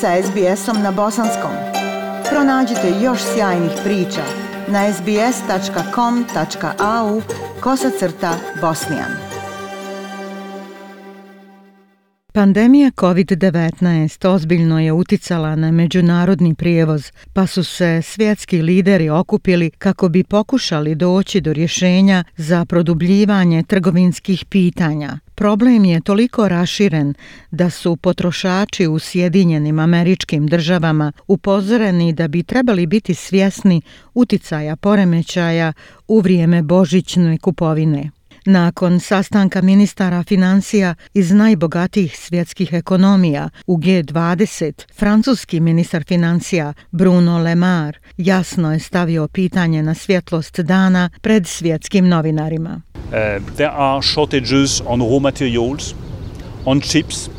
sa SBS-om na bosanskom. Pronađite još sjajnih priča na sbs.com.au kosacrta bosnijan. Pandemija COVID-19 ozbiljno je uticala na međunarodni prijevoz, pa su se svjetski lideri okupili kako bi pokušali doći do rješenja za produbljivanje trgovinskih pitanja. Problem je toliko raširen da su potrošači u Sjedinjenim američkim državama upozoreni da bi trebali biti svjesni uticaja poremećaja u vrijeme božićne kupovine. Nakon sastanka ministara financija iz najbogatijih svjetskih ekonomija u G20, francuski ministar financija Bruno Le Maire jasno je stavio pitanje na svjetlost dana pred svjetskim novinarima. Uh, there are shortages on raw materials, on chips,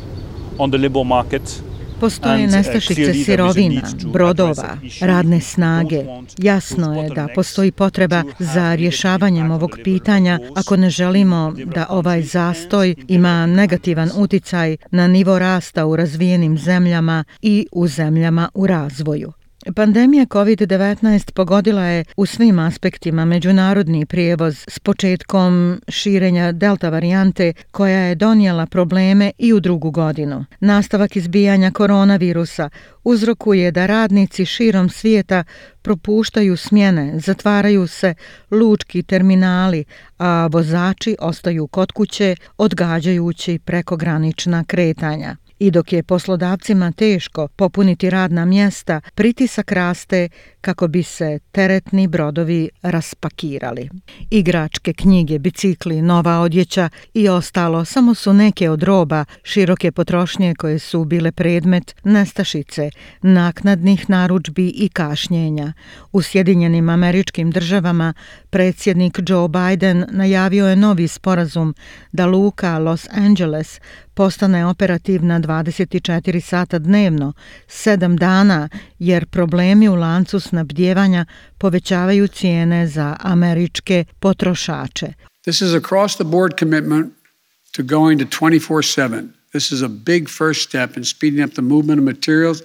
on the labor market, Postoje uh, nestašice sirovina, brodova, radne snage. Jasno je da postoji potreba za rješavanjem ovog pitanja ako ne želimo da ovaj zastoj ima negativan uticaj na nivo rasta u razvijenim zemljama i u zemljama u razvoju. Pandemija COVID-19 pogodila je u svim aspektima međunarodni prijevoz s početkom širenja delta varijante koja je donijela probleme i u drugu godinu. Nastavak izbijanja koronavirusa uzrokuje da radnici širom svijeta propuštaju smjene, zatvaraju se lučki terminali, a vozači ostaju kod kuće odgađajući prekogranična kretanja. I dok je poslodavcima teško popuniti radna mjesta, pritisak raste kako bi se teretni brodovi raspakirali. Igračke, knjige, bicikli, nova odjeća i ostalo samo su neke od roba široke potrošnje koje su bile predmet nestašice, naknadnih naručbi i kašnjenja. U Sjedinjenim američkim državama predsjednik Joe Biden najavio je novi sporazum da Luka Los Angeles postane operativna 24 sata dnevno, 7 dana, jer problemi u lancu snabdjevanja povećavaju cijene za američke potrošače. This is across the board commitment to going to 24/7.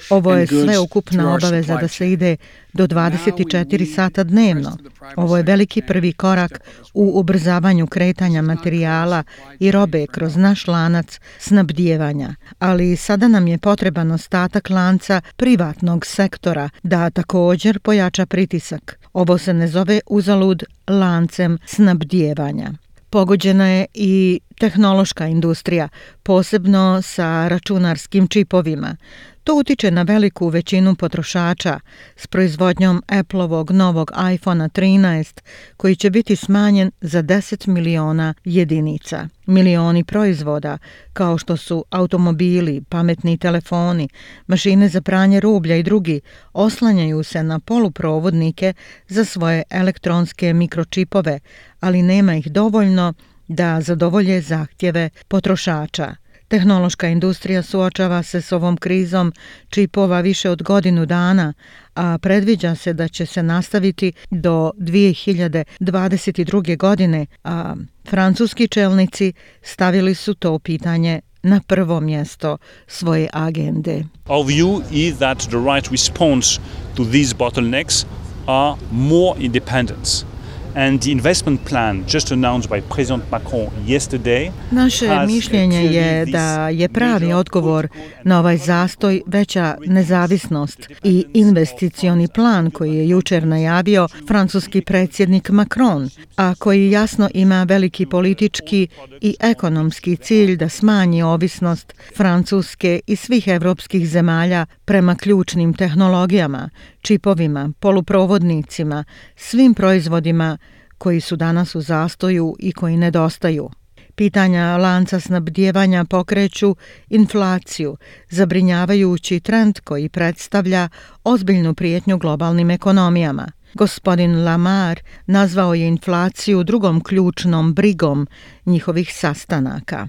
Ovo je sve ukupna obaveza da se ide do 24 sata dnevno. Ovo je veliki prvi korak u ubrzavanju kretanja materijala i robe kroz naš lanac snabdjevanja. Ali sada nam je potreban ostatak lanca privatnog sektora da također pojača pritisak. Ovo se ne zove uzalud lancem snabdjevanja. Pogođena je i tehnološka industrija, posebno sa računarskim čipovima. To utiče na veliku većinu potrošača s proizvodnjom Appleovog novog iPhone 13 koji će biti smanjen za 10 miliona jedinica. Milioni proizvoda kao što su automobili, pametni telefoni, mašine za pranje rublja i drugi oslanjaju se na poluprovodnike za svoje elektronske mikročipove, ali nema ih dovoljno da zadovolje zahtjeve potrošača. Tehnološka industrija suočava se s ovom krizom čipova više od godinu dana, a predviđa se da će se nastaviti do 2022. godine, a francuski čelnici stavili su to pitanje na prvo mjesto svoje agende. Our view is that the right response to these bottlenecks are more independence and the investment plan just announced by President Macron yesterday Naše mišljenje je da je pravi odgovor na ovaj zastoj veća nezavisnost i investicioni plan koji je jučer najavio francuski predsjednik Macron, a koji jasno ima veliki politički i ekonomski cilj da smanji ovisnost Francuske i svih evropskih zemalja prema ključnim tehnologijama, čipovima, poluprovodnicima, svim proizvodima koji su danas u zastoju i koji nedostaju. Pitanja lanca snabdjevanja pokreću inflaciju, zabrinjavajući trend koji predstavlja ozbiljnu prijetnju globalnim ekonomijama. Gospodin Lamar nazvao je inflaciju drugom ključnom brigom njihovih sastanaka.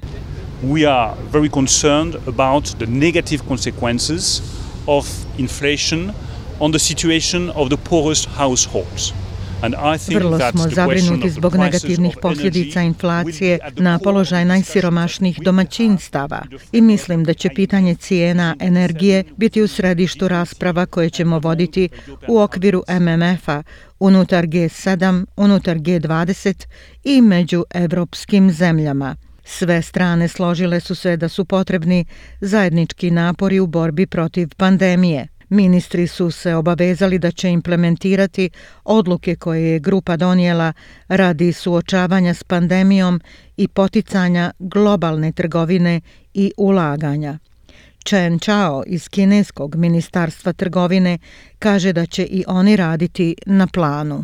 We are very concerned about the negative consequences of inflation on the situation of the poorest households. Vrlo smo zabrinuti zbog negativnih posljedica inflacije na položaj najsiromašnijih domaćinstava i mislim da će pitanje cijena energije biti u središtu rasprava koje ćemo voditi u okviru MMF-a unutar G7, unutar G20 i među evropskim zemljama. Sve strane složile su se da su potrebni zajednički napori u borbi protiv pandemije. Ministri su se obavezali da će implementirati odluke koje je grupa donijela radi suočavanja s pandemijom i poticanja globalne trgovine i ulaganja. Chen Chao iz kineskog ministarstva trgovine kaže da će i oni raditi na planu.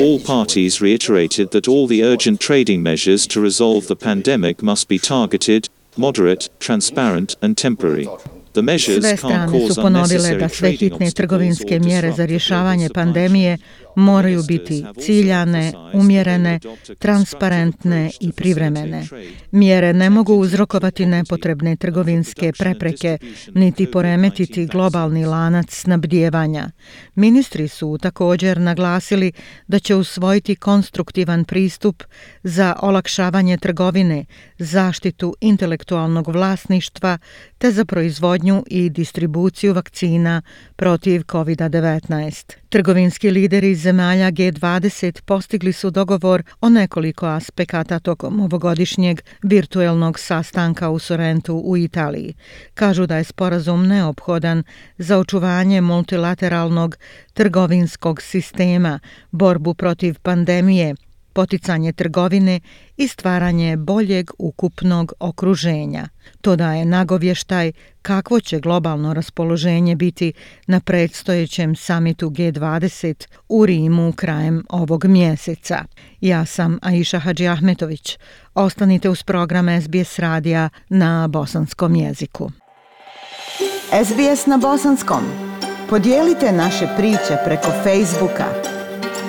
All parties reiterated that all the urgent trading measures to resolve the pandemic must be targeted, moderate, transparent and temporary. Sve strane su ponovile da sve hitne trgovinske mjere za rješavanje pandemije moraju biti ciljane, umjerene, transparentne i privremene. Mjere ne mogu uzrokovati nepotrebne trgovinske prepreke, niti poremetiti globalni lanac snabdjevanja. Ministri su također naglasili da će usvojiti konstruktivan pristup za olakšavanje trgovine, zaštitu intelektualnog vlasništva te za proizvodnju i distribuciju vakcina protiv COVID-19. Trgovinski lideri zemalja G20 postigli su dogovor o nekoliko aspekata tokom ovogodišnjeg virtuelnog sastanka u Sorrentu u Italiji. Kažu da je sporazum neophodan za očuvanje multilateralnog trgovinskog sistema, borbu protiv pandemije, poticanje trgovine i stvaranje boljeg ukupnog okruženja. To daje nagovještaj kakvo će globalno raspoloženje biti na predstojećem samitu G20 u Rimu krajem ovog mjeseca. Ja sam Aisha Hadži Ahmetović. Ostanite uz program SBS radija na bosanskom jeziku. SBS na bosanskom. Podijelite naše priče preko Facebooka.